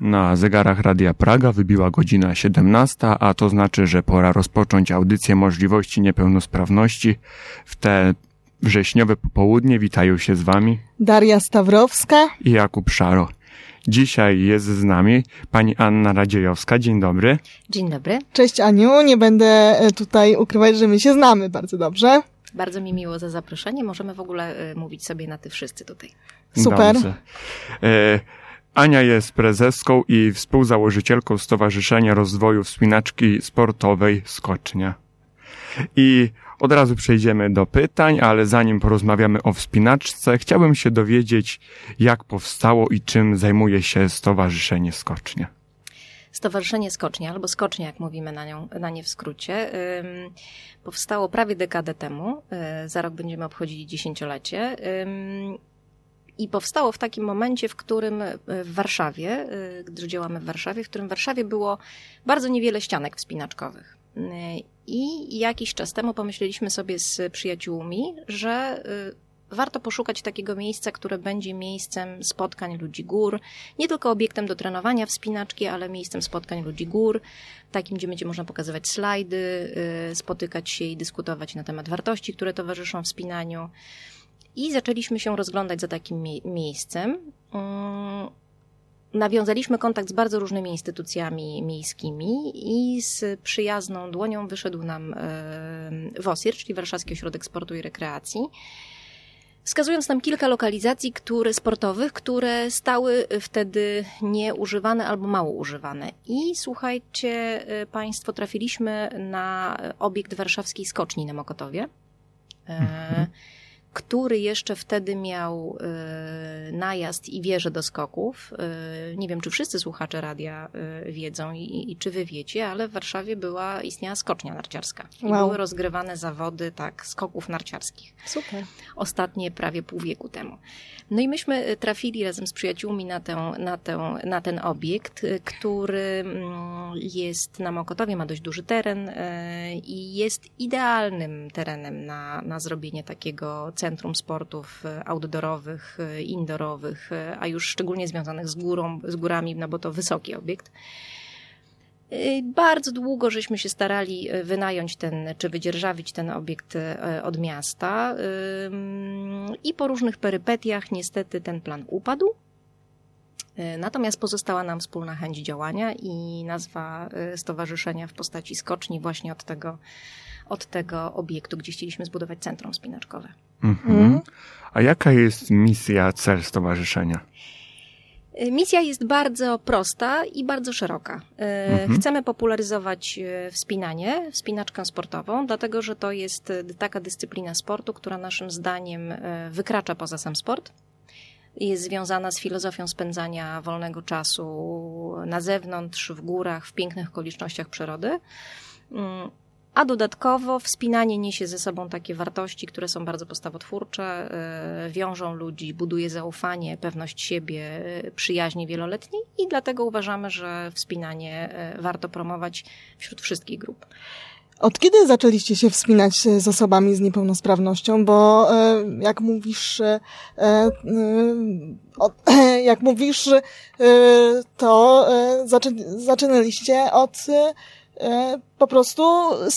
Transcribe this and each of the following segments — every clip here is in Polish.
Na zegarach Radia Praga wybiła godzina 17, a to znaczy, że pora rozpocząć audycję możliwości niepełnosprawności. W te wrześniowe popołudnie witają się z Wami Daria Stawrowska i Jakub Szaro. Dzisiaj jest z nami pani Anna Radziejowska. Dzień dobry. Dzień dobry. Cześć Aniu, nie będę e, tutaj ukrywać, że my się znamy bardzo dobrze. Bardzo mi miło za zaproszenie. Możemy w ogóle y, mówić sobie na ty wszyscy tutaj. Super. Dobrze. E, Ania jest prezeską i współzałożycielką Stowarzyszenia Rozwoju Wspinaczki Sportowej Skocznia. I od razu przejdziemy do pytań, ale zanim porozmawiamy o wspinaczce, chciałbym się dowiedzieć, jak powstało i czym zajmuje się Stowarzyszenie Skocznia. Stowarzyszenie Skocznia, albo Skocznia, jak mówimy na, nią, na nie w skrócie, ym, powstało prawie dekadę temu. Y, za rok będziemy obchodzili dziesięciolecie. Ym, i powstało w takim momencie, w którym y, w Warszawie, y, gdyż działamy w Warszawie, w którym w Warszawie było bardzo niewiele ścianek wspinaczkowych. Y, I jakiś czas temu pomyśleliśmy sobie z przyjaciółmi, że warto poszukać takiego miejsca, które będzie miejscem spotkań ludzi gór, nie tylko obiektem do trenowania wspinaczki, ale miejscem spotkań ludzi gór, takim, gdzie będzie można pokazywać slajdy, spotykać się i dyskutować na temat wartości, które towarzyszą wspinaniu. I zaczęliśmy się rozglądać za takim mie miejscem. Um, nawiązaliśmy kontakt z bardzo różnymi instytucjami miejskimi i z przyjazną dłonią wyszedł nam WOSIR, czyli Warszawski Ośrodek Sportu i Rekreacji, wskazując nam kilka lokalizacji które, sportowych, które stały wtedy nieużywane albo mało używane. I słuchajcie, e, Państwo, trafiliśmy na obiekt warszawskiej skoczni na Mokotowie. E, mhm który jeszcze wtedy miał y, najazd i wieżę do skoków. Y, nie wiem, czy wszyscy słuchacze radia y, wiedzą i, i, czy wy wiecie, ale w Warszawie była, istniała skocznia narciarska. I wow. były rozgrywane zawody, tak, skoków narciarskich. Super. Ostatnie prawie pół wieku temu. No i myśmy trafili razem z przyjaciółmi na, tę, na, tę, na ten obiekt, który mm, jest na Mokotowie, ma dość duży teren i jest idealnym terenem na, na zrobienie takiego centrum sportów e, outdoorowych, e, indoorowych, e, a już szczególnie związanych z górą, z górami, no bo to wysoki obiekt. Bardzo długo żeśmy się starali wynająć ten, czy wydzierżawić ten obiekt od miasta i po różnych perypetiach niestety ten plan upadł. Natomiast pozostała nam wspólna chęć działania i nazwa stowarzyszenia w postaci skoczni właśnie od tego, od tego obiektu, gdzie chcieliśmy zbudować centrum spinaczkowe. Mhm. A jaka jest misja, cel stowarzyszenia? Y, misja jest bardzo prosta i bardzo szeroka. Y, mhm. Chcemy popularyzować y, wspinanie, wspinaczkę sportową, dlatego że to jest taka dyscyplina sportu, która naszym zdaniem wykracza poza sam sport. Jest związana z filozofią spędzania wolnego czasu na zewnątrz, w górach, w pięknych okolicznościach przyrody. A dodatkowo wspinanie niesie ze sobą takie wartości, które są bardzo postawotwórcze, e, wiążą ludzi, buduje zaufanie, pewność siebie, e, przyjaźnie wieloletniej i dlatego uważamy, że wspinanie e, warto promować wśród wszystkich grup. Od kiedy zaczęliście się wspinać z osobami z niepełnosprawnością? Bo jak mówisz, jak mówisz, to zaczynaliście od po prostu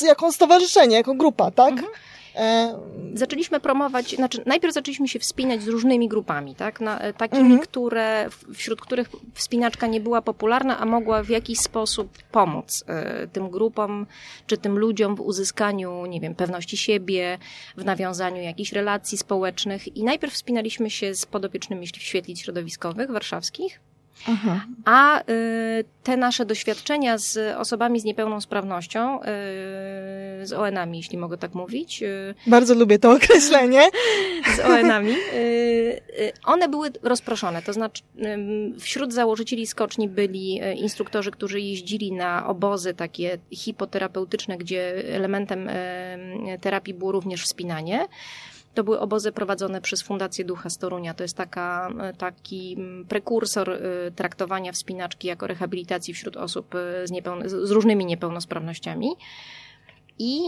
jako stowarzyszenie, jako grupa, tak? Mhm. E, zaczęliśmy promować, znaczy najpierw zaczęliśmy się wspinać z różnymi grupami, tak? Na, e, takimi, mhm. które, wśród których wspinaczka nie była popularna, a mogła w jakiś sposób pomóc y, tym grupom, czy tym ludziom w uzyskaniu, nie wiem, pewności siebie, w nawiązaniu jakichś relacji społecznych. I najpierw wspinaliśmy się z podopiecznymi świetlic środowiskowych warszawskich, Aha. A y, te nasze doświadczenia z osobami z niepełnosprawnością, y, z ON-ami, jeśli mogę tak mówić. Y, Bardzo lubię to określenie. Z ON-ami. Y, y, one były rozproszone, to znaczy wśród założycieli skoczni byli y, instruktorzy, którzy jeździli na obozy takie hipoterapeutyczne, gdzie elementem terapii było również wspinanie. To były obozy prowadzone przez Fundację Ducha z Torunia. To jest taka, e, taki prekursor e, traktowania wspinaczki jako rehabilitacji wśród osób e, z, z różnymi niepełnosprawnościami. I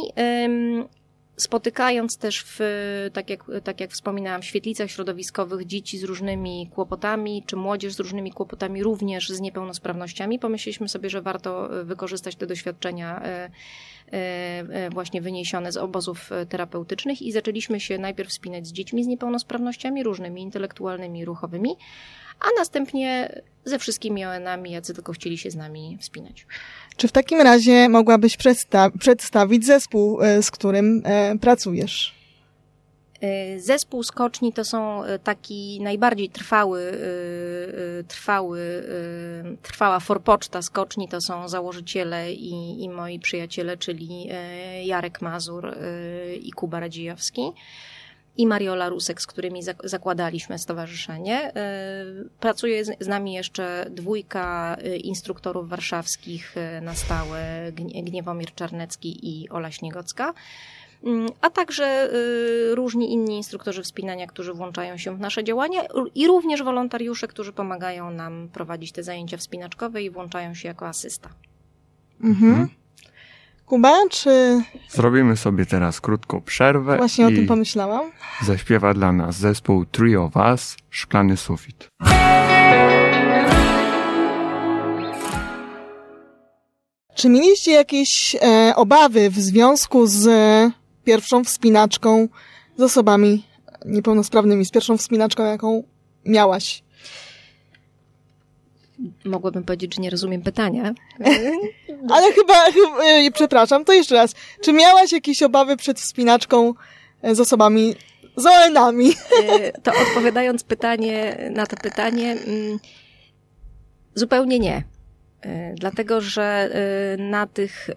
spotykając też w, tak jak, tak jak wspominałam, w świetlicach środowiskowych dzieci z różnymi kłopotami, czy młodzież z różnymi kłopotami, również z niepełnosprawnościami, pomyśleliśmy sobie, że warto wykorzystać te doświadczenia właśnie wyniesione z obozów terapeutycznych i zaczęliśmy się najpierw wspinać z dziećmi z niepełnosprawnościami różnymi, intelektualnymi, ruchowymi, a następnie ze wszystkimi ON-ami, jacy tylko chcieli się z nami wspinać. Czy w takim razie mogłabyś przedsta przedstawić zespół, e, z którym e, pracujesz? E, zespół skoczni to są taki najbardziej trwały, trwały, trwała forpoczta skoczni, to są założyciele i, i moi przyjaciele, czyli Jarek Mazur i Kuba Radziejowski i Mariola Rusek, z którymi zakładaliśmy stowarzyszenie. Pracuje z nami jeszcze dwójka instruktorów warszawskich na stałe, Gniewomir Czarnecki i Ola Śniegocka a także różni inni instruktorzy wspinania, którzy włączają się w nasze działania i również wolontariusze, którzy pomagają nam prowadzić te zajęcia wspinaczkowe i włączają się jako asysta. Mhm. mhm. Kuba, czy... Zrobimy sobie teraz krótką przerwę. Właśnie o tym pomyślałam. Zaśpiewa dla nas zespół Trio Was, Szklany Sufit. Czy mieliście jakieś e, obawy w związku z pierwszą wspinaczką z osobami niepełnosprawnymi, z pierwszą wspinaczką, jaką miałaś? Mogłabym powiedzieć, że nie rozumiem pytania. Ale chyba, chyba, e, przepraszam, to jeszcze raz. Czy miałaś jakieś obawy przed wspinaczką e, z osobami, z ON-ami? E, to odpowiadając pytanie na to pytanie, mm, zupełnie nie. Dlatego, że na tych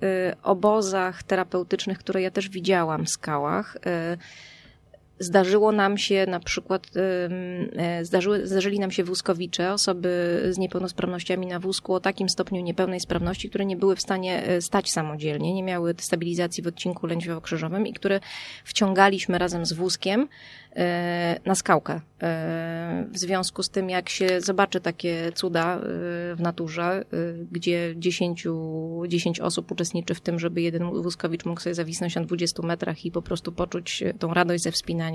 obozach terapeutycznych, które ja też widziałam w skałach, Zdarzyło nam się na przykład, e, zdarzyły, zdarzyli nam się wózkowicze, osoby z niepełnosprawnościami na wózku o takim stopniu niepełnej sprawności, które nie były w stanie e, stać samodzielnie, nie miały stabilizacji w odcinku lędźwiowo-krzyżowym i które wciągaliśmy razem z wózkiem e, na skałkę. W związku z tym, jak się zobaczy takie cuda w naturze, gdzie 10, 10 osób uczestniczy w tym, żeby jeden wózkowicz mógł sobie zawisnąć na 20 metrach i po prostu poczuć tą radość ze wspinania,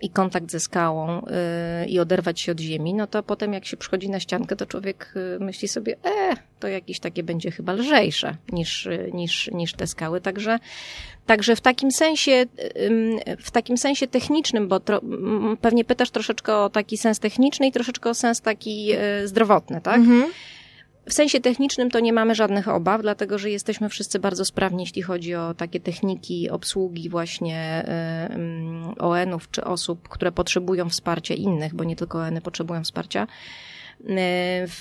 i kontakt ze skałą yy, i oderwać się od ziemi, no to potem jak się przychodzi na ściankę, to człowiek yy, myśli sobie, e, to jakieś takie będzie chyba lżejsze niż, yy, niż, niż te skały. Także, także w takim sensie, w takim sensie technicznym, bo tro, pewnie pytasz troszeczkę o taki sens techniczny i troszeczkę o sens taki y, zdrowotny, tak? Mhm. W sensie technicznym to nie mamy żadnych obaw, dlatego że jesteśmy wszyscy bardzo sprawni, jeśli chodzi o takie techniki obsługi właśnie y, ON-ów czy osób, które potrzebują wsparcia innych, bo nie tylko ON-y potrzebują wsparcia y, w,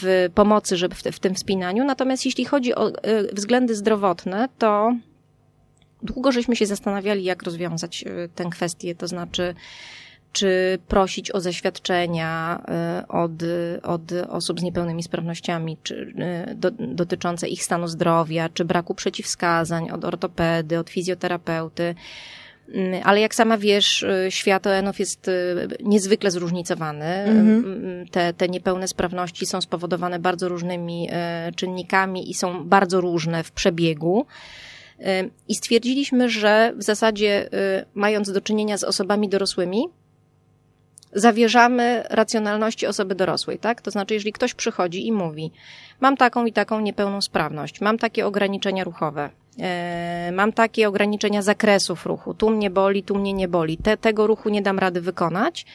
w pomocy żeby w, w tym wspinaniu. Natomiast jeśli chodzi o y, względy zdrowotne, to długo żeśmy się zastanawiali, jak rozwiązać tę kwestię, to znaczy czy prosić o zaświadczenia y, od, od osób z niepełnymi sprawnościami, czy, y, do, dotyczące ich stanu zdrowia, czy braku przeciwwskazań od ortopedy, od fizjoterapeuty. Mm, ale jak sama wiesz, y, świat ON-ów jest niezwykle zróżnicowany. Mhm. Mm, te, te niepełne sprawności są spowodowane bardzo różnymi czynnikami i są bardzo różne w przebiegu. I stwierdziliśmy, że w zasadzie, mając do czynienia z osobami dorosłymi, zawierzamy racjonalności osoby dorosłej, tak? To znaczy, jeżeli ktoś przychodzi i mówi, mam taką i taką niepełną sprawność, mam takie ograniczenia ruchowe, e, mam takie ograniczenia zakresów ruchu, tu mnie boli, tu mnie nie boli, Te, tego ruchu nie dam rady wykonać,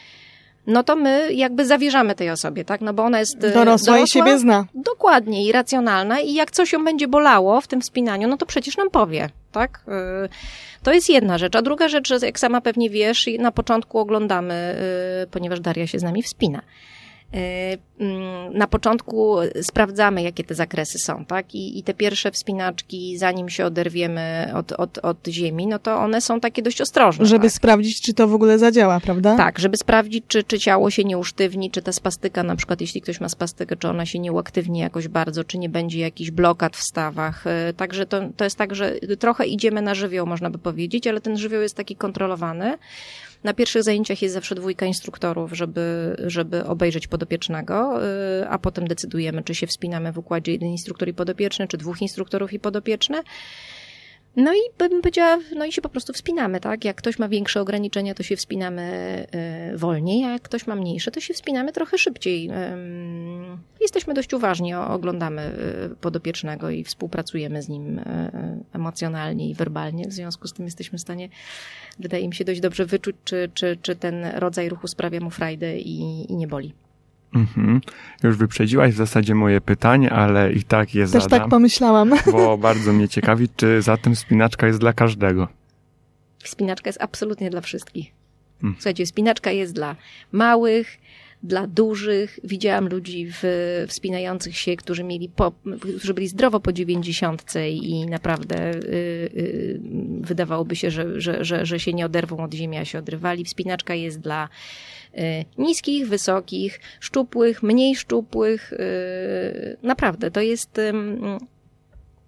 no to my jakby zawierzamy tej osobie, tak? No bo ona jest e, dorosła, dorosła i siebie zna. Dokładnie i racjonalna i jak coś ją będzie bolało w tym wspinaniu, no to przecież nam powie, tak? E, to jest jedna rzecz. A druga rzecz, że jak sama pewnie wiesz, na początku oglądamy, y, ponieważ Daria się z nami wspina. Y, mm, na początku sprawdzamy, jakie te zakresy są, tak? I, I, te pierwsze wspinaczki, zanim się oderwiemy od, od, od ziemi, no to one są takie dość ostrożne. Żeby tak? sprawdzić, czy to w ogóle zadziała, prawda? Tak, żeby sprawdzić, czy, czy ciało się nie usztywni, czy ta spastyka, na przykład jeśli ktoś ma spastykę, czy ona się nie uaktywni jakoś bardzo, czy nie będzie jakiś blokad w stawach. Y, także to, to jest tak, że trochę idziemy na żywioł, można by powiedzieć, ale ten żywioł jest taki kontrolowany. Na pierwszych zajęciach jest zawsze dwójka instruktorów, żeby, żeby obejrzeć podopiecznego, y, a potem decydujemy, czy się wspinamy w układzie jeden instruktor i podopieczny, czy dwóch instruktorów i podopieczny. No i bym powiedziała, no i się po prostu wspinamy, tak? Jak ktoś ma większe ograniczenia, to się wspinamy y, wolniej, a jak ktoś ma mniejsze, to się wspinamy trochę szybciej. Jesteśmy dość uważni, oglądamy y, podopiecznego i współpracujemy z nim y, emocjonalnie i werbalnie. W związku z tym jesteśmy w stanie, wydaje mi się, dość dobrze wyczuć, czy, czy, czy ten rodzaj ruchu sprawia mu frajdę i, i nie boli. Mhm. Już wyprzedziłaś w zasadzie moje pytanie, ale i tak je Też zadam. tak pomyślałam. Bo bardzo mnie ciekawi, czy zatem spinaczka jest dla każdego. Wspinaczka jest absolutnie dla wszystkich. Mhm. Słuchajcie, wspinaczka jest dla małych, dla dużych. Widziałam ludzi w, wspinających się, którzy mieli po, którzy byli zdrowo po dziewięćdziesiątce i naprawdę y, y, wydawałoby się, że, że, że, że się nie oderwą od ziemi, a się odrywali. Wspinaczka jest dla y, niskich, wysokich, szczupłych, mniej szczupłych. Y, naprawdę, to jest...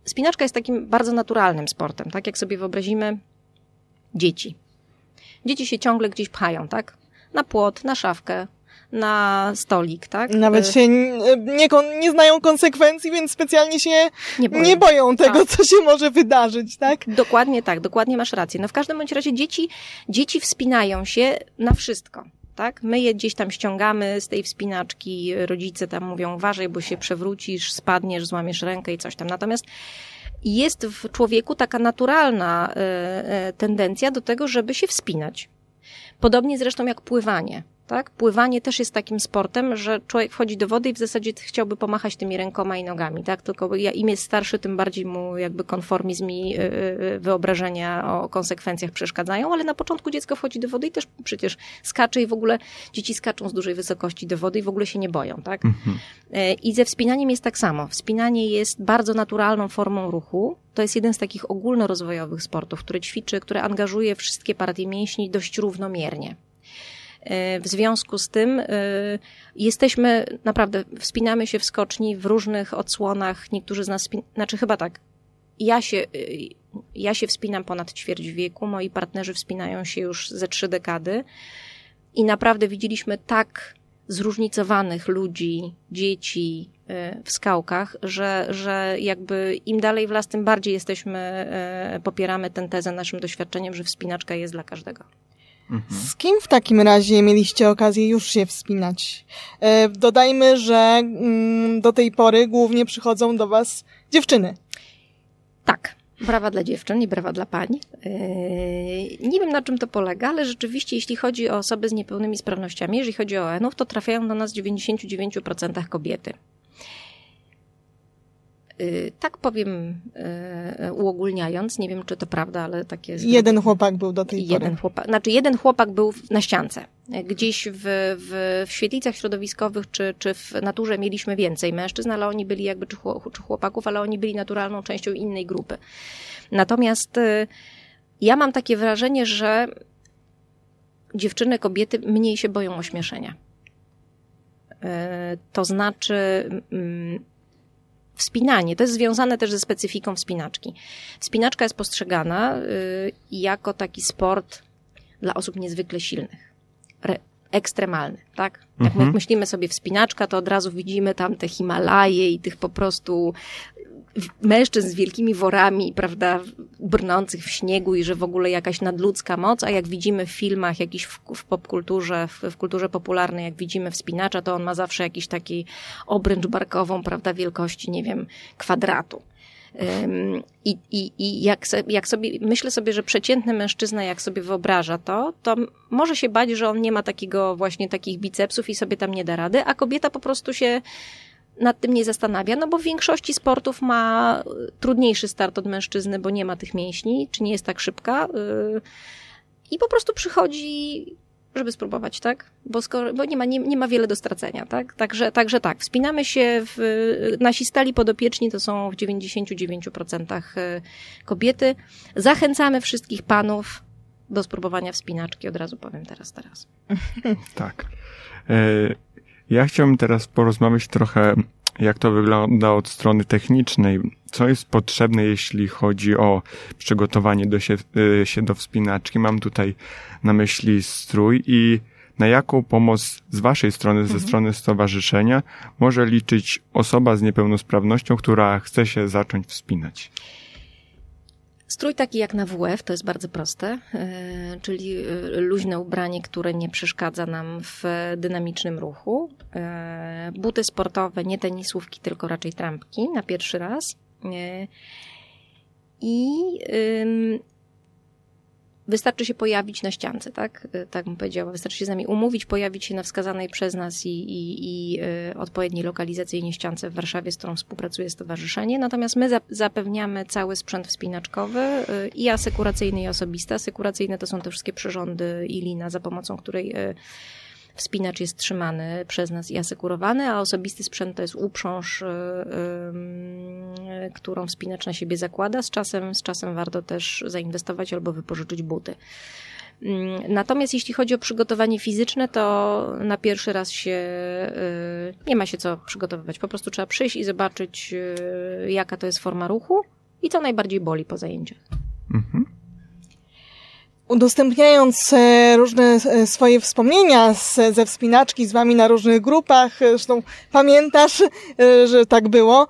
Spinaczka jest takim bardzo naturalnym sportem, tak jak sobie wyobrazimy dzieci. Dzieci się ciągle gdzieś pchają, tak? Na płot, na szafkę, na stolik, tak? Nawet się nie, nie znają konsekwencji, więc specjalnie się nie boją, nie boją tego, tak. co się może wydarzyć, tak? Dokładnie tak, dokładnie masz rację. No w każdym bądź razie dzieci, dzieci wspinają się na wszystko. Tak? My je gdzieś tam ściągamy z tej wspinaczki, rodzice tam mówią, uważaj, bo się przewrócisz, spadniesz, złamiesz rękę i coś tam. Natomiast jest w człowieku taka naturalna y, y, tendencja do tego, żeby się wspinać. Podobnie zresztą jak pływanie. Tak? Pływanie też jest takim sportem, że człowiek wchodzi do wody i w zasadzie chciałby pomachać tymi rękoma i nogami, tak? Tylko im jest starszy, tym bardziej mu jakby konformizm i y, y, wyobrażenia o konsekwencjach przeszkadzają, ale na początku dziecko wchodzi do wody i też przecież skacze i w ogóle dzieci skaczą z dużej wysokości do wody i w ogóle się nie boją, tak? Mhm. E, I ze wspinaniem jest tak samo. Wspinanie jest bardzo naturalną formą ruchu. To jest jeden z takich ogólnorozwojowych sportów, które ćwiczy, które angażuje wszystkie partie mięśni dość równomiernie. W związku z tym e, jesteśmy, naprawdę, wspinamy się w skoczni w różnych odsłonach. Niektórzy z nas, znaczy chyba tak, ja się, e, ja się wspinam ponad ćwierć wieku, moi partnerzy wspinają się już ze trzy dekady i naprawdę widzieliśmy tak zróżnicowanych ludzi, dzieci w skałkach, że, że jakby im dalej w las, tym bardziej jesteśmy, popieramy tę tezę naszym doświadczeniem, że wspinaczka jest dla każdego. Z kim w takim razie mieliście okazję już się wspinać? E, dodajmy, że mm, do tej pory głównie przychodzą do Was dziewczyny. Tak. Brawa dla dziewczyn i brawa dla pań. E, nie wiem na czym to polega, ale rzeczywiście jeśli chodzi o osoby z niepełnymi sprawnościami, jeżeli chodzi o ENów, to trafiają do nas w 99% kobiety. Y, tak powiem y, uogólniając, nie wiem czy to prawda, ale takie jest. Jeden chłopak był do tej jeden pory. Chłopak, znaczy jeden chłopak był na ściance. Gdzieś w, w, w świetlicach środowiskowych czy, czy w naturze mieliśmy więcej mężczyzn, ale oni byli jakby, czy chłopaków, ale oni byli naturalną częścią innej grupy. Natomiast y, ja mam takie wrażenie, że dziewczyny, kobiety mniej się boją ośmieszenia. To znaczy, mm, Wspinanie to jest związane też ze specyfiką wspinaczki. Wspinaczka jest postrzegana y, jako taki sport dla osób niezwykle silnych, re, ekstremalny, tak? Jak mhm. myślimy sobie wspinaczka, to od razu widzimy tam te Himalaje i tych po prostu mężczyzn z wielkimi worami, prawda, brnących w śniegu i że w ogóle jakaś nadludzka moc, a jak widzimy w filmach, jakiś w, w popkulturze, w, w kulturze popularnej, jak widzimy wspinacza, to on ma zawsze jakiś taki obręcz barkową, prawda, wielkości, nie wiem, kwadratu. I, i, i jak, jak sobie, myślę sobie, że przeciętny mężczyzna, jak sobie wyobraża to, to może się bać, że on nie ma takiego właśnie takich bicepsów i sobie tam nie da rady, a kobieta po prostu się nad tym nie zastanawia, no bo w większości sportów ma trudniejszy start od mężczyzny, bo nie ma tych mięśni, czy nie jest tak szybka. Y, I po prostu przychodzi, żeby spróbować, tak? Bo, skoro, bo nie, ma, nie, nie ma wiele do stracenia, tak? Także, także tak, wspinamy się, w, nasi stali podopieczni to są w 99% y, kobiety. Zachęcamy wszystkich panów do spróbowania wspinaczki, od razu powiem teraz, teraz. Tak. Ja chciałbym teraz porozmawiać trochę, jak to wygląda od strony technicznej. Co jest potrzebne, jeśli chodzi o przygotowanie do się, y, się do wspinaczki? Mam tutaj na myśli strój i na jaką pomoc z Waszej strony, mhm. ze strony stowarzyszenia, może liczyć osoba z niepełnosprawnością, która chce się zacząć wspinać? Strój taki jak na WF to jest bardzo proste, e, czyli e, luźne ubranie, które nie przeszkadza nam w dynamicznym ruchu. E, buty sportowe, nie tenisówki, tylko raczej trampki na pierwszy raz. I wystarczy się pojawić na ściance, tak? Y, tak bym powiedziała. Wystarczy się z nami umówić, pojawić się na wskazanej przez nas i, i, i y, odpowiedniej lokalizacyjnie ściance w Warszawie, z którą współpracuje stowarzyszenie. Natomiast my za, zapewniamy cały sprzęt wspinaczkowy y, i asekuracyjny, i osobisty. Asekuracyjne to są te wszystkie przyrządy i lina, za pomocą której Wspinacz jest trzymany przez nas i asekurowany, a osobisty sprzęt to jest uprząż, yy, którą wspinacz na siebie zakłada. Z czasem, z czasem warto też zainwestować albo wypożyczyć buty. Natomiast jeśli chodzi o przygotowanie fizyczne, to na pierwszy raz się nie ma się co przygotowywać. Po prostu trzeba przyjść i zobaczyć, jaka to jest forma ruchu i co najbardziej boli po zajęciach. Mhm udostępniając e, różne e, swoje wspomnienia ze wspinaczki z wami na różnych grupach, e, zresztą pamiętasz, że tak było,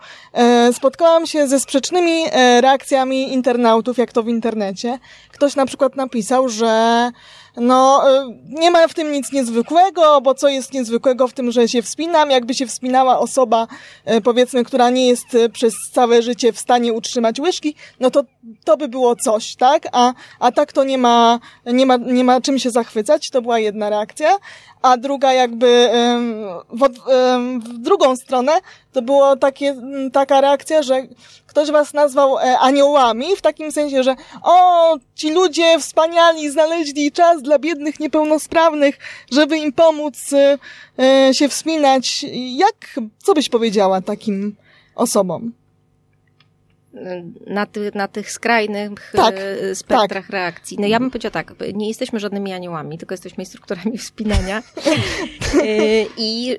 spotkałam się ze sprzecznymi reakcjami internautów, jak to w internecie. Ktoś na przykład napisał, że no, nie ma w tym nic niezwykłego, bo co jest niezwykłego w tym, że się wspinam? Jakby się wspinała osoba, powiedzmy, która nie jest przez całe życie w stanie utrzymać łyżki, no to to by było coś, tak? A, a tak to nie ma, nie, ma, nie ma czym się zachwycać. To była jedna reakcja. A druga jakby w, w drugą stronę to było takie, taka reakcja, że ktoś was nazwał e, aniołami, w takim sensie, że o, ci ludzie wspaniali znaleźli czas dla biednych niepełnosprawnych, żeby im pomóc e, się wspinać. Jak, co byś powiedziała takim osobom? Na, ty, na tych skrajnych tak, e, spektrach tak. reakcji. No ja bym powiedziała tak, nie jesteśmy żadnymi aniołami, tylko jesteśmy instruktorami wspinania e, i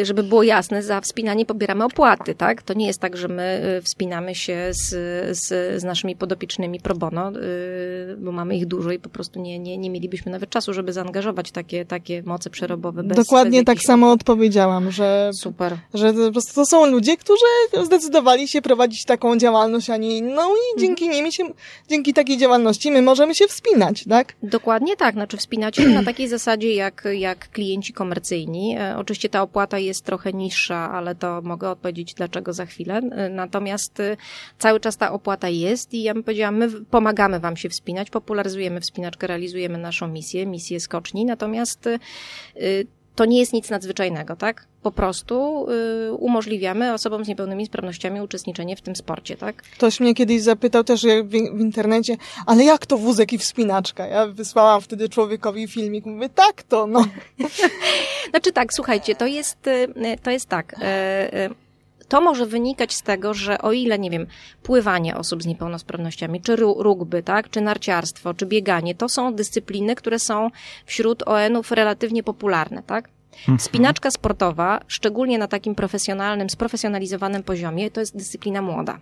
e, żeby było jasne, za wspinanie pobieramy opłaty, tak? To nie jest tak, że my wspinamy się z, z, z naszymi podopiecznymi pro bono, bo mamy ich dużo i po prostu nie, nie, nie mielibyśmy nawet czasu, żeby zaangażować takie, takie moce przerobowe. Bez, Dokładnie bez tak samo odpowiedziałam, że, Super. że po prostu to są ludzie, którzy zdecydowali się prowadzić taką działalność działalność, a nie inną i mhm. dzięki nimi się, dzięki takiej działalności my możemy się wspinać, tak? Dokładnie tak, znaczy wspinać się na takiej zasadzie jak, jak klienci komercyjni. E, oczywiście ta opłata jest trochę niższa, ale to mogę odpowiedzieć dlaczego za chwilę. E, natomiast e, cały czas ta opłata jest i ja bym powiedziała, my pomagamy wam się wspinać, popularyzujemy wspinaczkę, realizujemy naszą misję, misję skoczni, natomiast to nie jest nic nadzwyczajnego, tak? Po prostu y, umożliwiamy osobom z niepełnymi sprawnościami uczestniczenie w tym sporcie, tak? Ktoś mnie kiedyś zapytał też w, w, internecie, ale jak to wózek i wspinaczka? Ja wysłałam wtedy człowiekowi filmik, mówię, tak to, no. znaczy tak, słuchajcie, to jest, y, to jest tak. Y, y, to może wynikać z tego, że o ile, nie wiem, pływanie osób z niepełnosprawnościami, czy rugby, tak, czy narciarstwo, czy bieganie, to są dyscypliny, które są wśród ON-ów relatywnie popularne, tak? Mhm. Spinaczka sportowa, szczególnie na takim profesjonalnym, sprofesjonalizowanym poziomie, to jest dyscyplina młoda.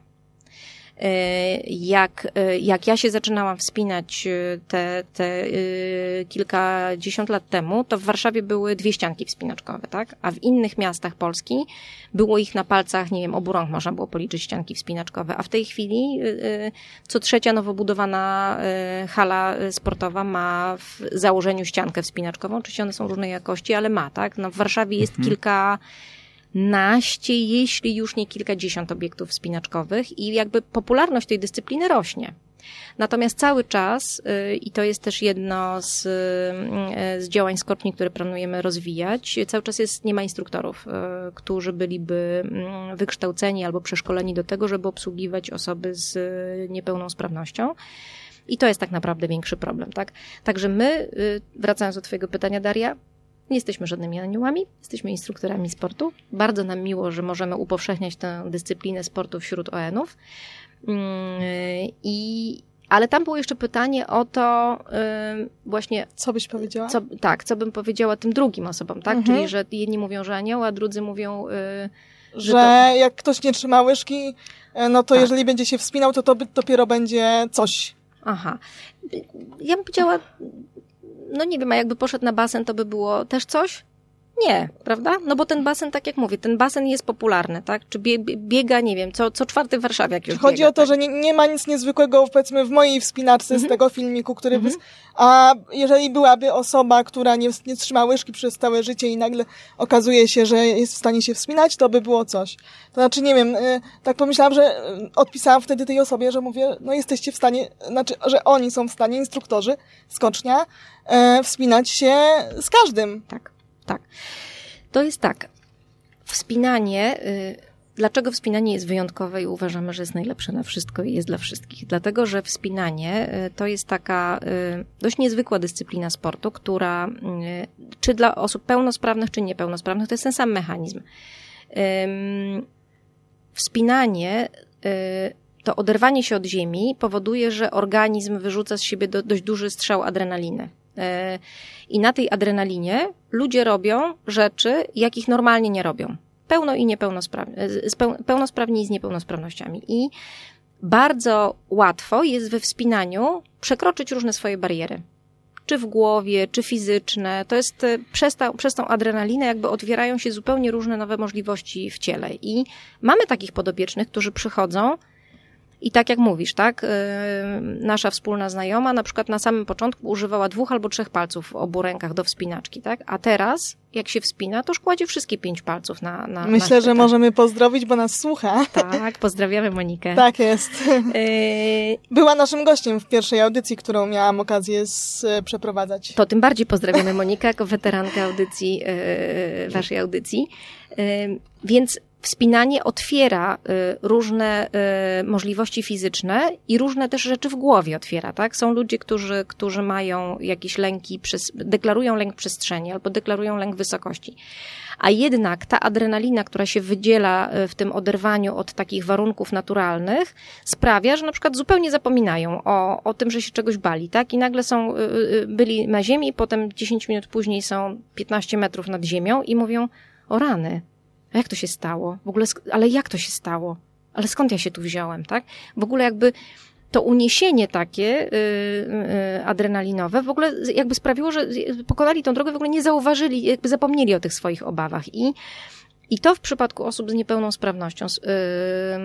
E, jak, e, jak ja się zaczynałam wspinać e, te, te kilkadziesiąt lat temu, to w Warszawie były dwie ścianki wspinaczkowe, tak? A w innych miastach Polski było ich na palcach, nie wiem, obu rąk można było policzyć ścianki wspinaczkowe, a w tej chwili co trzecia nowo budowana hala sportowa ma w założeniu ściankę wspinaczkową. Oczywiście one są różnej jakości, ale ma, tak? No w Warszawie jest mhm. kilka naście, jeśli już nie kilkadziesiąt obiektów spinaczkowych i jakby popularność tej dyscypliny rośnie. Natomiast cały czas, y, i to jest też jedno z, y, z działań skoczni, które planujemy rozwijać, cały czas jest, nie ma instruktorów, y, którzy byliby mm, wykształceni albo przeszkoleni do tego, żeby obsługiwać osoby z niepełnosprawnością. I to jest tak naprawdę większy problem, tak? Także my, wracając do Twojego pytania, Daria, nie jesteśmy żadnymi aniołami, jesteśmy instruktorami sportu. Bardzo nam miło, że możemy upowszechniać tę dyscyplinę sportu wśród ON-ów. Mm, I, ale tam było jeszcze pytanie o to właśnie... Co byś powiedziała? Co, tak, co bym powiedziała tym drugim osobom, tak? Mhm. Czyli, że jedni mówią, że anioł, a drudzy mówią... Y, że, że to... jak ktoś nie trzyma łyżki, e, no to tak. jeżeli będzie się wspinał, to to dopiero będzie coś. Aha. Ja bym powiedziała, no nie wiem, a jakby poszedł na basen, to by było też coś? Nie, prawda? No bo ten basen, tak jak mówię, ten basen jest popularny, tak? Czy bie, biega, nie wiem, co, co czwarty w Warszawie jak już Chodzi biega, o to, tak? że nie, nie ma nic niezwykłego, powiedzmy, w mojej wspinaczce Mhm. z tego filmiku, który wys... A jeżeli byłaby osoba, która nie, nie trzyma łyżki przez całe życie i nagle okazuje się, że jest w stanie się wspinać, to by było coś. To znaczy, nie wiem, y, tak pomyślałam, że y, odpisałam wtedy tej osobie, że mówię, no jesteście w stanie, znaczy, że oni są w stanie, instruktorzy, skocznia, y, wspinać się z każdym. Tak, tak. To jest tak. Wspinanie. Y, dlaczego wspinanie jest wyjątkowe i uważamy, że jest najlepsze na wszystko i jest dla wszystkich? Dlatego, że wspinanie y, to jest taka y, dość niezwykła dyscyplina sportu, która czy dla osób pełnosprawnych, czy niepełnosprawnych, to jest ten sam mechanizm. Wspinanie to oderwanie się od ziemi powoduje, że organizm wyrzuca z siebie do, dość duży strzał adrenaliny. Y, I na tej adrenalinie ludzie robią rzeczy, jakich normalnie nie robią. Pełno i niepełnosprawni, peł- pełnosprawni i z niepełnosprawnościami. I bardzo łatwo jest we wspinaniu przekroczyć różne swoje bariery. Czy w głowie, czy fizyczne. To jest e, przez, ta, przez tą adrenalinę jakby otwierają się zupełnie różne nowe możliwości w ciele. I mamy takich podopiecznych, którzy przychodzą i tak jak mówisz, tak, yy, nasza wspólna znajoma na przykład na samym początku używała dwóch albo trzech palców w obu rękach do wspinaczki, tak? A teraz, jak się wspina, to już kładzie wszystkie pięć palców na, na na Myślę, że chwytach. możemy pozdrowić, bo nas słucha. Tak, pozdrawiamy Monikę. Tak jest. Yy, Była naszym gościem w pierwszej audycji, którą miałam okazję z, przeprowadzać. To tym bardziej pozdrawiamy Monikę jako weterankę audycji, yy, waszej audycji. Więc wspinanie otwiera yy, różne yy, możliwości fizyczne i różne też rzeczy w głowie otwiera, tak? Są ludzie, którzy, którzy mają jakieś lęki, deklarują lęk przestrzeni albo deklarują lęk wysokości. A jednak ta adrenalina, która się wydziela y, w tym oderwaniu od takich warunków naturalnych, sprawia, że na przykład zupełnie zapominają o, o tym, że się czegoś bali, tak? I nagle są, y, y, byli na ziemi, potem 10 minut później są 15 metrów nad ziemią i mówią, o rany, a jak to się stało? W ogóle, ale jak to się stało? Ale skąd ja się tu wziąłem, tak? W ogóle jakby to uniesienie takie y, y, adrenalinowe w ogóle jakby sprawiło, że pokonali tą drogę, w ogóle nie zauważyli, jakby zapomnieli o tych swoich obawach i i to w przypadku osób z niepełnosprawnością s-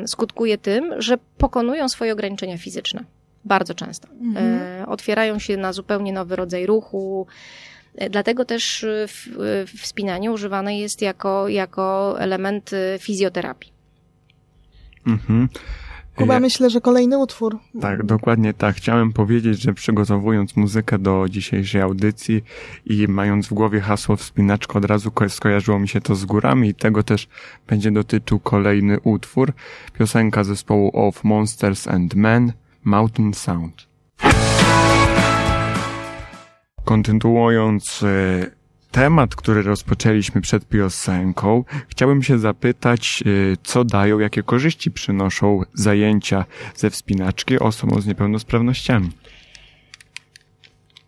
y, skutkuje tym, że pokonują swoje ograniczenia fizyczne. Bardzo często. Mhm. Y, otwierają się na zupełnie nowy rodzaj ruchu. Y, Dlatego też w, y, wspinanie używane jest jako, jako element fizjoterapii. Mhm. Kuba, myślę, że kolejny utwór. Tak, dokładnie tak. Chciałem powiedzieć, że przygotowując muzykę do dzisiejszej audycji i mając w głowie hasło wspinaczka, od razu ko- skojarzyło mi się to z górami i tego też będzie dotyczył kolejny utwór. Piosenka zespołu Of Monsters and Men, Mountain Sound. Kontynuując e, temat, który rozpoczęliśmy przed piosenką, chciałbym się zapytać, e, co dają, jakie korzyści przynoszą zajęcia ze wspinaczki osobom z niepełnosprawnościami.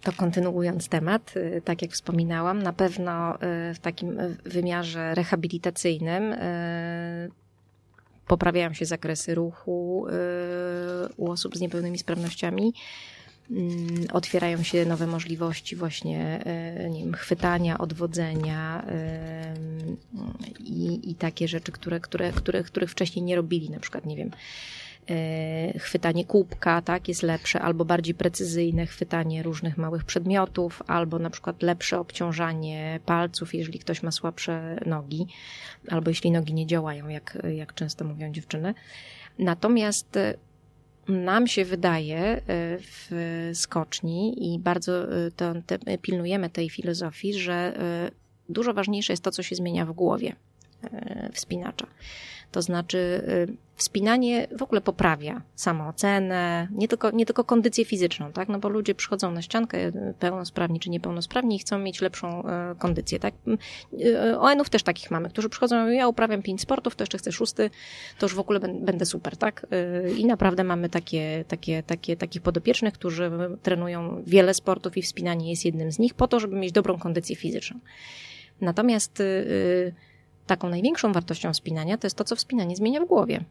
To kontynuując temat, y, tak jak wspominałam, na pewno w takim wymiarze rehabilitacyjnym poprawiają się zakresy ruchu u osób z niepełnymi sprawnościami. Mm, Otwierają się nowe możliwości właśnie y, nie wiem, chwytania, odwodzenia i, i takie rzeczy, które, które, które, których wcześniej nie robili, na przykład, nie wiem, e, chwytanie kubka, tak, jest lepsze, albo bardziej precyzyjne chwytanie różnych małych przedmiotów, albo na przykład lepsze obciążanie palców, jeżeli ktoś ma słabsze nogi, albo jeśli nogi nie działają, jak, jak często mówią dziewczyny. Natomiast e, nam się wydaje e, w skoczni i bardzo e, to, te, pilnujemy tej filozofii, że e, dużo ważniejsze jest to, co się zmienia w głowie wspinacza. To znaczy, y, wspinanie w ogóle poprawia samoocenę, nie tylko, nie tylko kondycję fizyczną, tak? No bo ludzie przychodzą na ściankę, y, pełnosprawni czy niepełnosprawni i chcą mieć lepszą y, kondycję, tak? ON-ów też takich mamy, którzy przychodzą ja uprawiam pięć sportów, to jeszcze chcę szósty, to już w ogóle będę super, tak? I naprawdę mamy takie, takie, takie, takich podopiecznych, którzy trenują wiele sportów i wspinanie jest jednym z nich po to, żeby mieć dobrą kondycję fizyczną. Natomiast y, y, taką największą wartością wspinania to jest to, co wspinanie zmienia w głowie.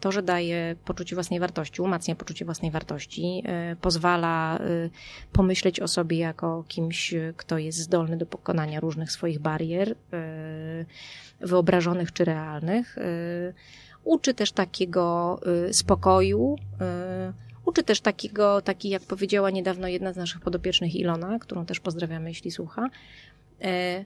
To, że daje poczucie własnej wartości, umacnia poczucie własnej wartości, pozwala pomyśleć o sobie jako kimś, kto jest zdolny do pokonania różnych swoich barier, wyobrażonych czy realnych. Uczy też takiego spokoju, Uczy też takiego, taki jak powiedziała niedawno jedna z naszych podopiecznych Ilona, którą też pozdrawiamy, jeśli słucha, e,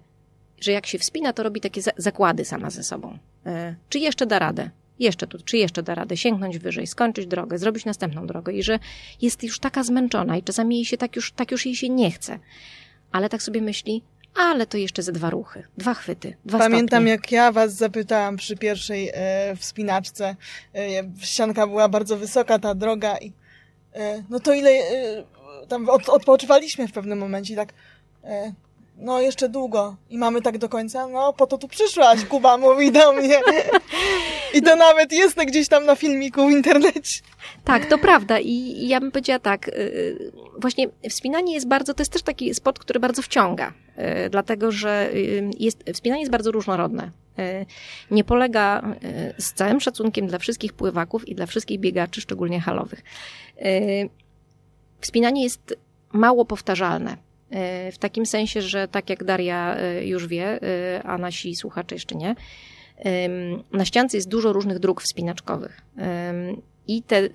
że jak się wspina, to robi takie zakłady sama ze sobą. E, czy jeszcze da radę? Jeszcze tu, czy jeszcze da radę sięgnąć wyżej, skończyć drogę, zrobić następną drogę i że jest już taka zmęczona i czasami jej się tak już, tak już jej się nie chce. Ale tak sobie myśli, ale to jeszcze ze dwa ruchy, dwa chwyty, dwa Pamiętam, stopnie. jak ja was zapytałam przy pierwszej e, wspinaczce. E, ścianka była bardzo wysoka, ta droga i E, no to ile, e, tam od, odpoczywaliśmy w pewnym momencie tak, e, no jeszcze długo i mamy tak do końca, no po to tu przyszłaś, Kuba mówi do mnie. I to nawet jest gdzieś tam na filmiku w internecie. Tak, to prawda i ja bym powiedziała tak, y, y, właśnie wspinanie jest bardzo, to jest też taki sport, który bardzo wciąga, y, dlatego że jest, wspinanie jest bardzo różnorodne. Nie polega z całym szacunkiem dla wszystkich pływaków i dla wszystkich biegaczy, szczególnie halowych. Wspinanie jest mało powtarzalne. W takim sensie, że tak jak Daria już wie, a nasi słuchacze jeszcze nie, na ściance jest dużo różnych dróg wspinaczkowych. I te,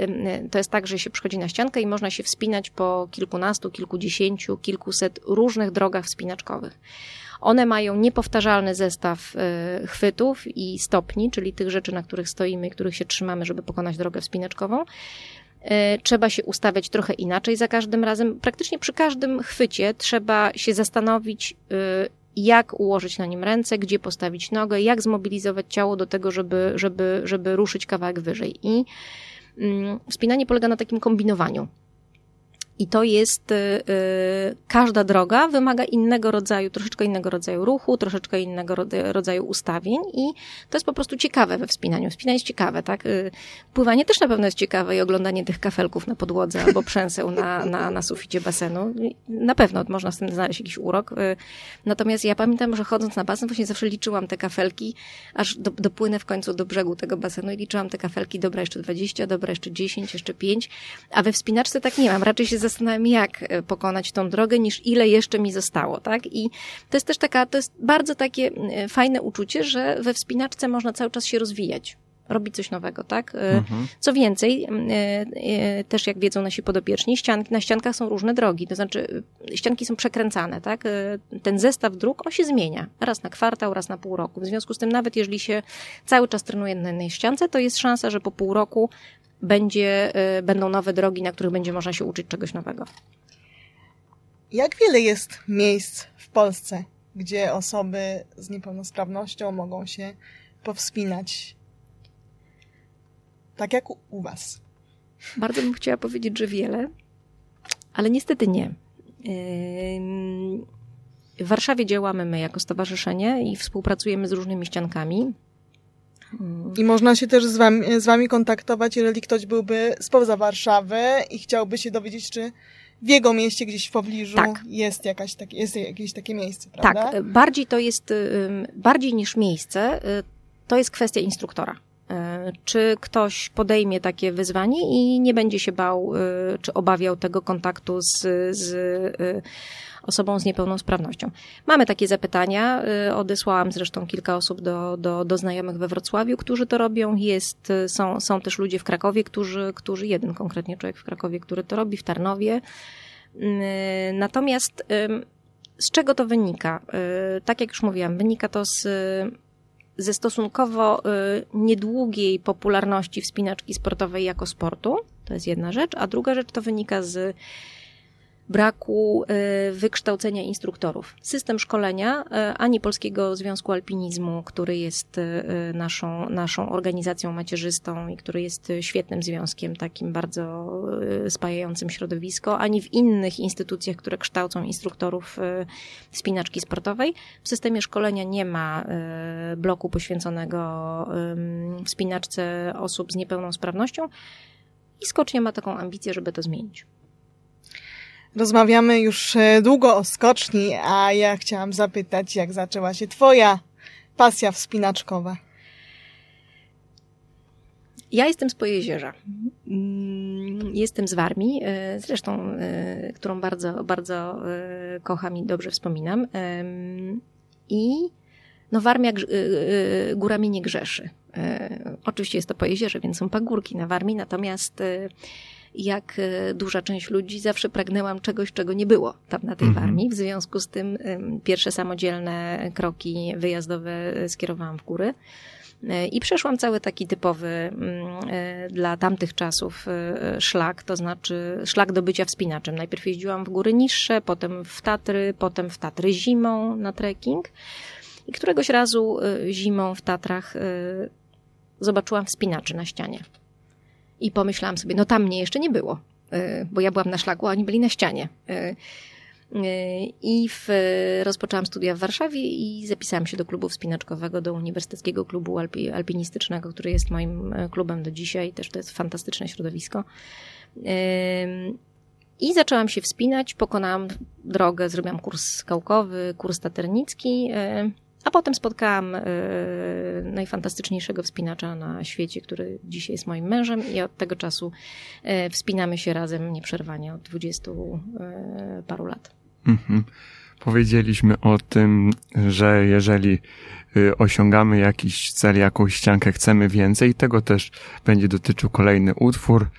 to jest tak, że się przychodzi na ściankę i można się wspinać po kilkunastu, kilkudziesięciu, kilkuset różnych drogach wspinaczkowych. One mają niepowtarzalny zestaw e, chwytów i stopni, czyli tych rzeczy, na których stoimy i których się trzymamy, żeby pokonać drogę wspinaczkową. E, trzeba się ustawiać trochę inaczej za każdym razem. Praktycznie przy każdym chwycie trzeba się zastanowić, e, jak ułożyć na nim ręce, gdzie postawić nogę, jak zmobilizować ciało do tego, żeby, żeby, żeby ruszyć kawałek wyżej. I mm, wspinanie polega na takim kombinowaniu. I to jest, y, y, każda droga wymaga innego rodzaju, troszeczkę innego rodzaju ruchu, troszeczkę innego rodzaju ustawień i to jest po prostu ciekawe we wspinaniu. Wspinanie jest ciekawe, tak? Y, pływanie też na pewno jest ciekawe i oglądanie tych kafelków na podłodze albo przęseł na, na, na suficie basenu. Na pewno można z tym znaleźć jakiś urok. Natomiast ja pamiętam, że chodząc na basen właśnie zawsze liczyłam te kafelki, aż do, dopłynę w końcu do brzegu tego basenu i liczyłam te kafelki, dobra jeszcze 20, dobra jeszcze 10, jeszcze 5, a we wspinaczce tak nie mam. Raczej się zastanawiam, jak e, pokonać tą drogę, niż ile jeszcze mi zostało, tak? I to jest też taka, to jest bardzo takie e, fajne uczucie, że we wspinaczce można cały czas się rozwijać robić coś nowego, tak? E, mhm. Co więcej, też jak wiedzą nasi podopieczni, ścianki, na ściankach są różne drogi, to znaczy ścianki są przekręcane, tak? Ten zestaw dróg, on się zmienia. Raz na kwartał, raz na pół roku. W związku z tym nawet jeżeli się cały czas trenuje na jednej ściance, to jest szansa, że po pół roku będzie, y, będą nowe drogi, na których będzie można się uczyć czegoś nowego. Jak wiele jest miejsc w Polsce, gdzie osoby z niepełnosprawnością mogą się powspinać? Tak jak u Was. Bardzo bym chciała powiedzieć, że wiele, ale niestety nie. W Warszawie działamy my jako stowarzyszenie i współpracujemy z różnymi ściankami. I można się też z wami, z wami kontaktować, jeżeli ktoś byłby spoza Warszawy i chciałby się dowiedzieć, czy w jego mieście gdzieś w pobliżu tak. jest, jakaś tak, jest jakieś takie miejsce, prawda? Tak, bardziej to jest, bardziej niż miejsce, y, to jest kwestia instruktora. Y, czy ktoś podejmie takie wyzwanie i nie będzie się bał, y, czy obawiał tego kontaktu z, z osobą z niepełnosprawnością. Mamy takie zapytania, y, odesłałam zresztą kilka osób do, do, do znajomych we Wrocławiu, którzy to robią. Jest, y, są, są też ludzie w Krakowie, którzy, którzy, jeden konkretnie człowiek w Krakowie, który to robi, w Tarnowie. Y, natomiast z czego to wynika? Tak jak już mówiłam, wynika to z ze stosunkowo niedługiej popularności wspinaczki sportowej jako sportu. To jest jedna rzecz. A druga rzecz to wynika z braku e, wykształcenia instruktorów. System szkolenia e, ani Polskiego Związku Alpinizmu, który jest e, naszą, naszą organizacją macierzystą i który jest świetnym związkiem, takim bardzo spajającym środowisko, ani w innych instytucjach, które kształcą instruktorów spinaczki sportowej. W systemie szkolenia nie ma bloku poświęconego wspinaczce osób z niepełnosprawnością i skocznie ma taką ambicję, żeby to zmienić. Rozmawiamy już e, długo o skoczni, a ja chciałam zapytać, jak zaczęła się Twoja pasja wspinaczkowa? Ja jestem z Pojezierza. Mm, jestem z Warmii, e, zresztą, e, którą bardzo, bardzo kocham i dobrze wspominam. I no Warmia górami nie grzeszy. Oczywiście jest to Pojezierze, więc są pagórki na Warmii, natomiast jak e, duża część ludzi, zawsze pragnęłam czegoś, czego nie było tam na tej mhm. Warmii. W związku z tym pierwsze samodzielne kroki wyjazdowe e, skierowałam w góry. E, I przeszłam cały taki typowy dla tamtych czasów szlak, to znaczy szlak do bycia wspinaczem. Najpierw jeździłam w góry niższe, potem w Tatry, potem w Tatry zimą na trekking. I któregoś razu zimą w Tatrach zobaczyłam wspinaczy na ścianie. I pomyślałam sobie, no tam mnie jeszcze nie było, y, bo ja byłam na szlaku, a oni byli na ścianie. Y, y, I w, rozpoczęłam studia w Warszawie i zapisałam się do klubu wspinaczkowego, do Uniwersyteckiego Klubu Alpi, Alpinistycznego, który jest moim e, klubem do dzisiaj. Też to jest fantastyczne środowisko. I zaczęłam się wspinać, pokonałam drogę, zrobiłam kurs skałkowy, kurs taternicki. Potem spotkałam e, najfantastyczniejszego wspinacza na świecie, który dzisiaj jest moim mężem i od tego czasu e, wspinamy się razem nieprzerwanie od dwudziestu e, paru lat. Mhm. Powiedzieliśmy o tym, że jeżeli osiągamy jakiś cel, jakąś ściankę, chcemy więcej. Tego też będzie dotyczył kolejny utwór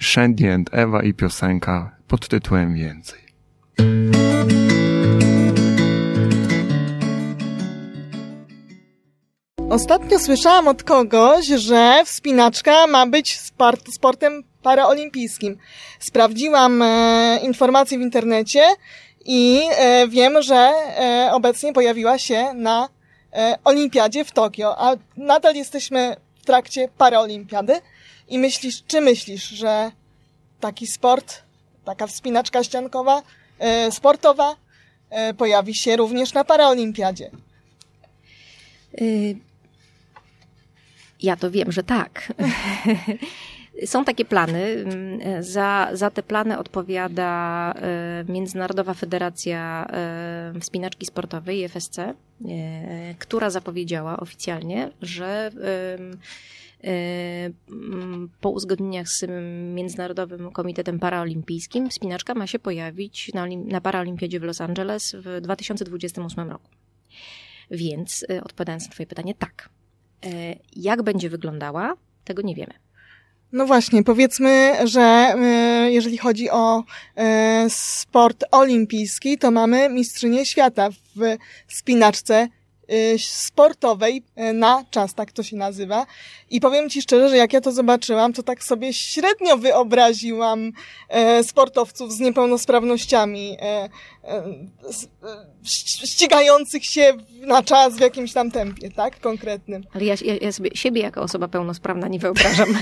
Shandy and Ewa i piosenka pod tytułem Więcej. Ostatnio słyszałam od kogoś, że wspinaczka ma być sport, sportem paraolimpijskim. Sprawdziłam e, informacje w internecie i e, wiem, że e, obecnie pojawiła się na e, olimpiadzie w Tokio, a nadal jesteśmy w trakcie paraolimpiady. I myślisz, czy myślisz, że taki sport, taka wspinaczka ściankowa, e, sportowa e, pojawi się również na paraolimpiadzie? Y ja to wiem, że tak. Są takie plany. Za, za te plany odpowiada e, Międzynarodowa Federacja e, Wspinaczki Sportowej, FSC, e, która zapowiedziała oficjalnie, że po uzgodnieniach z Międzynarodowym Komitetem Paraolimpijskim wspinaczka ma się pojawić na, na Paraolimpiadzie w Los Angeles w 2028 roku. Więc odpowiadając na Twoje pytanie, tak, jak będzie wyglądała, tego nie wiemy. No właśnie, powiedzmy, że e, jeżeli chodzi o e, sport olimpijski, to mamy mistrzynię świata w spinaczce sportowej y, na czas, tak to się nazywa. I powiem Ci szczerze, że jak ja to zobaczyłam, to tak sobie średnio wyobraziłam e, sportowców z niepełnosprawnościami ścigających się na czas w jakimś tam tempie, tak? Konkretnym. Ale ja, ja, ja sobie siebie jako osoba pełnosprawna nie wyobrażam.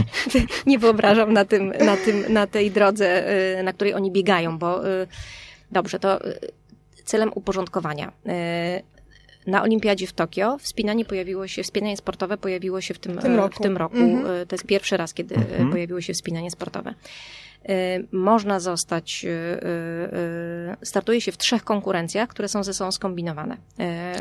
nie wyobrażam na tym, na tym, na tej drodze, na której oni biegają, bo dobrze, to celem uporządkowania na Olimpiadzie w Tokio wspinanie pojawiło się, wspinanie sportowe pojawiło się w tym, w tym roku. W tym roku. Mhm. To jest pierwszy raz, kiedy mhm. pojawiło się wspinanie sportowe. E, można zostać, e, e, startuje się w trzech konkurencjach, które są ze sobą skombinowane.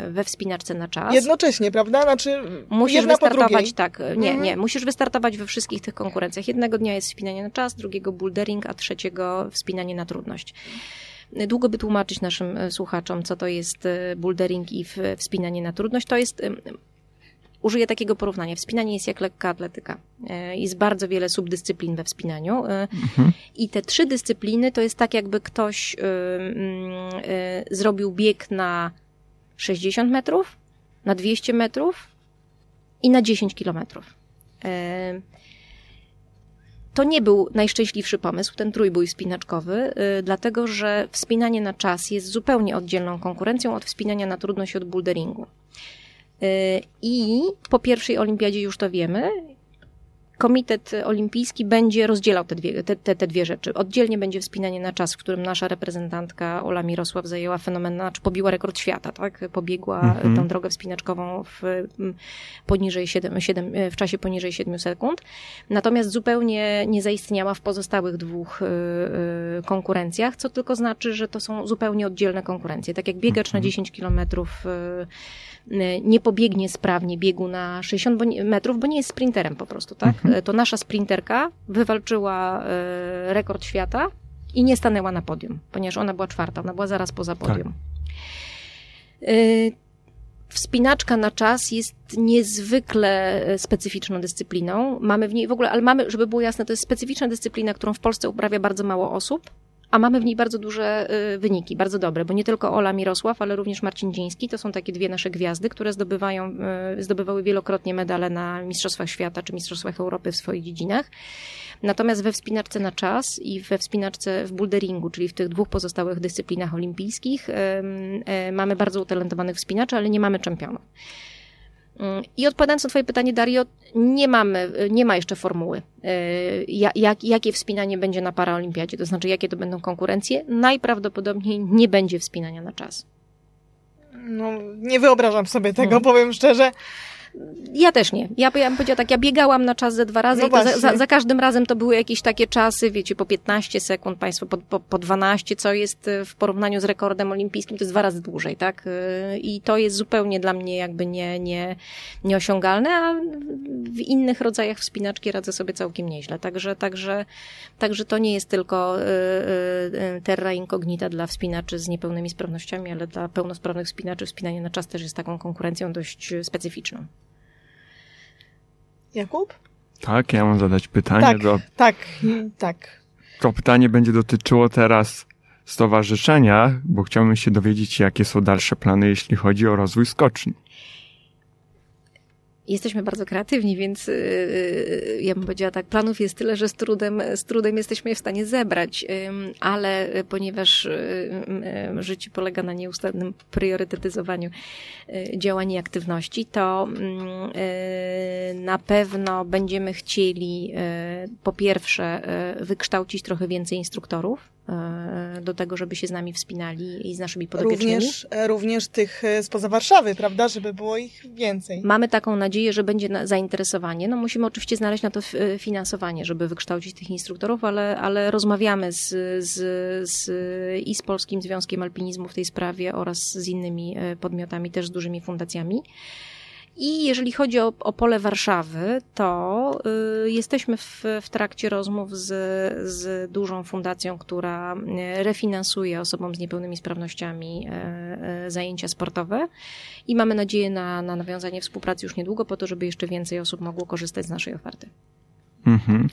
We wspinaczce na czas. Jednocześnie, prawda? Znaczy, musisz wystartować, tak, nie, mhm. nie, musisz wystartować we wszystkich tych konkurencjach. Jednego dnia jest wspinanie na czas, drugiego bouldering, a trzeciego wspinanie na trudność. Długo by tłumaczyć naszym e, słuchaczom, co to jest e, bouldering i wspinanie na trudność. To jest użyję takiego porównania. Wspinanie jest jak lekka atletyka. E, jest bardzo wiele subdyscyplin we wspinaniu. Mhm. I te trzy dyscypliny to jest tak, jakby ktoś zrobił bieg na 60 metrów, na 200 metrów i na 10 kilometrów to nie był najszczęśliwszy pomysł, ten trójbój wspinaczkowy, yy, dlatego że wspinanie na czas jest zupełnie oddzielną konkurencją od wspinania na trudność od boulderingu. Yy, I po pierwszej olimpiadzie już to wiemy, Komitet Olimpijski będzie rozdzielał te dwie, te, te, te, dwie rzeczy. Oddzielnie będzie wspinanie na czas, w którym nasza reprezentantka Ola Mirosław zajęła fenomenalny, czy pobiła rekord świata, tak? Pobiegła mhm. tą drogę wspinaczkową w, poniżej 7, 7, w czasie poniżej 7 sekund. Natomiast zupełnie nie zaistniała w pozostałych dwóch y, y, konkurencjach, co tylko znaczy, że to są zupełnie oddzielne konkurencje. Tak jak biegacz mhm. na 10 kilometrów nie pobiegnie sprawnie biegu na 60 metrów, bo nie jest sprinterem po prostu, tak? Mhm. To nasza sprinterka wywalczyła rekord świata i nie stanęła na podium, ponieważ ona była czwarta, ona była zaraz poza podium. Tak. Wspinaczka na czas jest niezwykle specyficzną dyscypliną. Mamy w niej w ogóle, ale mamy, żeby było jasne, to jest specyficzna dyscyplina, którą w Polsce uprawia bardzo mało osób, a mamy w niej bardzo duże e, wyniki, bardzo dobre, bo nie tylko Ola Mirosław, ale również Marcin Dziński, to są takie dwie nasze gwiazdy, które zdobywają, e, zdobywały wielokrotnie medale na Mistrzostwach Świata czy Mistrzostwach Europy w swoich dziedzinach. Natomiast we wspinaczce na czas i we wspinaczce w boulderingu, czyli w tych dwóch pozostałych dyscyplinach olimpijskich, mamy bardzo utalentowanych wspinaczy, ale nie mamy czempionów. I odpowiadając na Twoje pytanie, Dario, nie mamy, nie ma jeszcze formuły, jak, jakie wspinanie będzie na paraolimpiadzie, to znaczy jakie to będą konkurencje. Najprawdopodobniej nie będzie wspinania na czas. No, nie wyobrażam sobie tego, hmm. powiem szczerze. Ja też nie. Ja, ja bym powiedziała tak, ja biegałam na czas ze dwa razy no i za, za, za, każdym razem to były jakieś takie czasy, wiecie, po 15 sekund, państwo po, po, po 12, co jest e, w porównaniu z rekordem olimpijskim, to jest dwa razy dłużej, tak? E, I to jest zupełnie dla mnie jakby nie, nie, nieosiągalne, a w innych rodzajach wspinaczki radzę sobie całkiem nieźle. Także, także, także to nie jest tylko y, terra incognita dla wspinaczy z niepełnymi sprawnościami, ale dla pełnosprawnych wspinaczy wspinanie na czas też jest taką konkurencją dość specyficzną. Jakub? Tak, ja mam zadać pytanie tak, do... Tak, tak. To pytanie będzie dotyczyło teraz stowarzyszenia, bo chciałbym się dowiedzieć, jakie są dalsze plany, jeśli chodzi o rozwój skoczni. Jesteśmy bardzo kreatywni, więc yy, ja bym powiedziała tak, planów jest tyle, że z trudem, z trudem jesteśmy je w stanie zebrać, ale ponieważ yy, życie polega na nieustannym priorytetyzowaniu y, działań i aktywności, to y, na pewno będziemy chcieli y, po pierwsze wykształcić trochę więcej instruktorów, do tego, żeby się z nami wspinali i z naszymi podopiecznymi. Również, e, również tych e, spoza Warszawy, prawda, żeby było ich więcej. Mamy taką nadzieję, że będzie zainteresowanie. No musimy oczywiście znaleźć na to finansowanie, żeby wykształcić tych instruktorów, ale, ale rozmawiamy z, z, z, i z Polskim Związkiem Alpinizmu w tej sprawie oraz z innymi podmiotami, też z dużymi fundacjami. I jeżeli chodzi o, o pole Warszawy, to y, jesteśmy w, w trakcie rozmów z, z dużą fundacją, która y, refinansuje osobom z niepełnymi sprawnościami y, y, zajęcia sportowe i mamy nadzieję na, na nawiązanie współpracy już niedługo, po to, żeby jeszcze więcej osób mogło korzystać z naszej oferty. Mhm.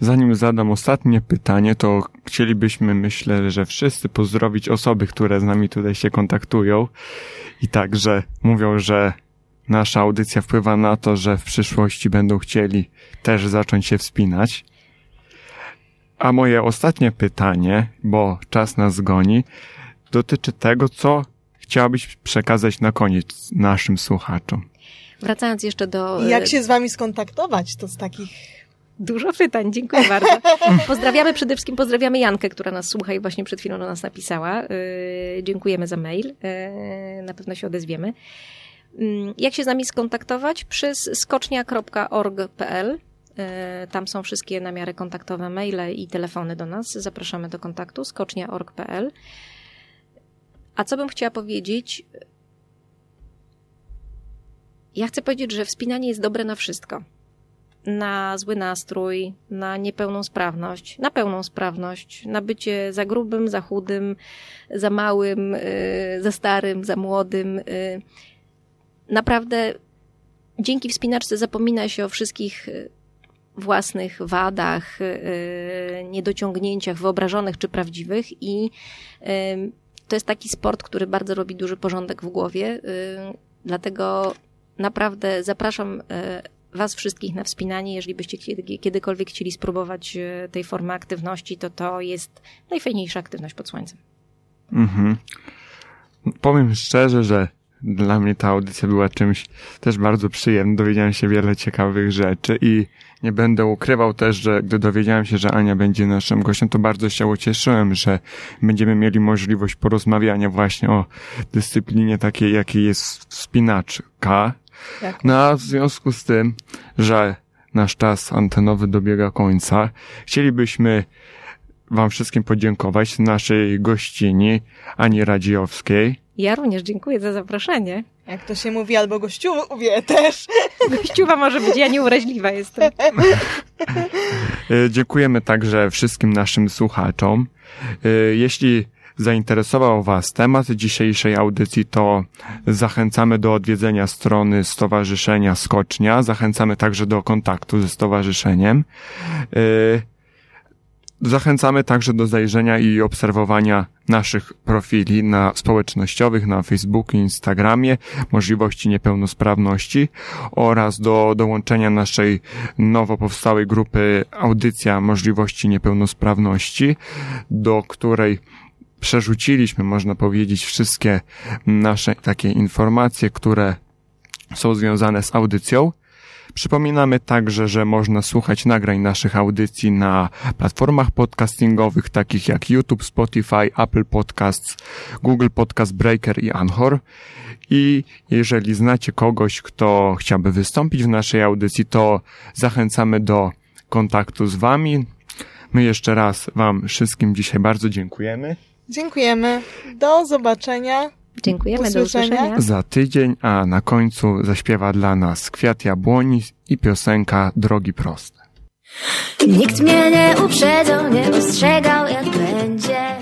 Zanim zadam ostatnie pytanie, to chcielibyśmy, myślę, że wszyscy pozdrowić osoby, które z nami tutaj się kontaktują i także mówią, że nasza audycja wpływa na to, że w przyszłości będą chcieli też zacząć się wspinać. A moje ostatnie pytanie, bo czas nas goni, dotyczy tego, co chciałabyś przekazać na koniec naszym słuchaczom. Wracając jeszcze do. Jak się z wami skontaktować? To z takich Dużo pytań, dziękuję bardzo. Pozdrawiamy przede wszystkim, pozdrawiamy Jankę, która nas słucha i właśnie przed chwilą do nas napisała. Yy, dziękujemy za mail. Yy, na pewno się odezwiemy. Mm, jak się z nami skontaktować? Przez skocznia.org.pl. E, tam są wszystkie namiary kontaktowe, maile i telefony do nas. Zapraszamy do kontaktu skocznia.org.pl. A co bym chciała powiedzieć? Ja chcę powiedzieć, że wspinanie jest dobre na wszystko. Na zły nastrój, na niepełną sprawność, na pełną sprawność, na bycie za grubym, za chudym, za małym, e, za starym, za młodym naprawdę dzięki wspinaczce zapomina się o wszystkich y, własnych wadach, y, niedociągnięciach wyobrażonych czy prawdziwych i y, to jest taki sport, który bardzo robi duży porządek w głowie, dlatego naprawdę zapraszam Was wszystkich na wspinanie. Jeżeli byście kiedykolwiek chcieli spróbować tej formy aktywności, to to jest najfajniejsza aktywność pod słońcem. Mhm. Powiem szczerze, że dla mnie ta audycja była czymś też bardzo przyjemnym. Dowiedziałem się wiele ciekawych rzeczy i nie będę ukrywał też, że gdy dowiedziałem się, że Ania będzie naszym gościem, to bardzo się ucieszyłem, że będziemy mieli możliwość porozmawiania właśnie o dyscyplinie takiej, jakiej jest wspinaczka. No a w związku z tym, że nasz czas antenowy dobiega końca, chcielibyśmy Wam wszystkim podziękować naszej gościni Ani Radziowskiej, ja również dziękuję za zaproszenie. Jak to się mówi, albo gościuwie też. Gościuwa może być, ja nieuraźliwa jestem. E, dziękujemy także wszystkim naszym słuchaczom. E, jeśli zainteresował Was temat dzisiejszej audycji, to zachęcamy do odwiedzenia strony Stowarzyszenia Skocznia. Zachęcamy także do kontaktu ze stowarzyszeniem. Zachęcamy także do zajrzenia i obserwowania naszych profili na społecznościowych, na Facebooku, Instagramie, możliwości niepełnosprawności oraz do dołączenia naszej nowo powstałej grupy Audycja Możliwości Niepełnosprawności, do której przerzuciliśmy, można powiedzieć, wszystkie nasze takie informacje, które są związane z audycją. Przypominamy także, że można słuchać nagrań naszych audycji na platformach podcastingowych takich jak YouTube, Spotify, Apple Podcasts, Google Podcast Breaker i Anchor. I jeżeli znacie kogoś, kto chciałby wystąpić w naszej audycji, to zachęcamy do kontaktu z Wami. My jeszcze raz Wam wszystkim dzisiaj bardzo dziękujemy. Dziękujemy. Do zobaczenia. Dziękujemy, do usłyszenia. Za tydzień, a na końcu zaśpiewa dla nas Kwiat Jabłoni i piosenka Drogi Proste. Nikt mnie nie uprzedzał, nie ostrzegał jak będzie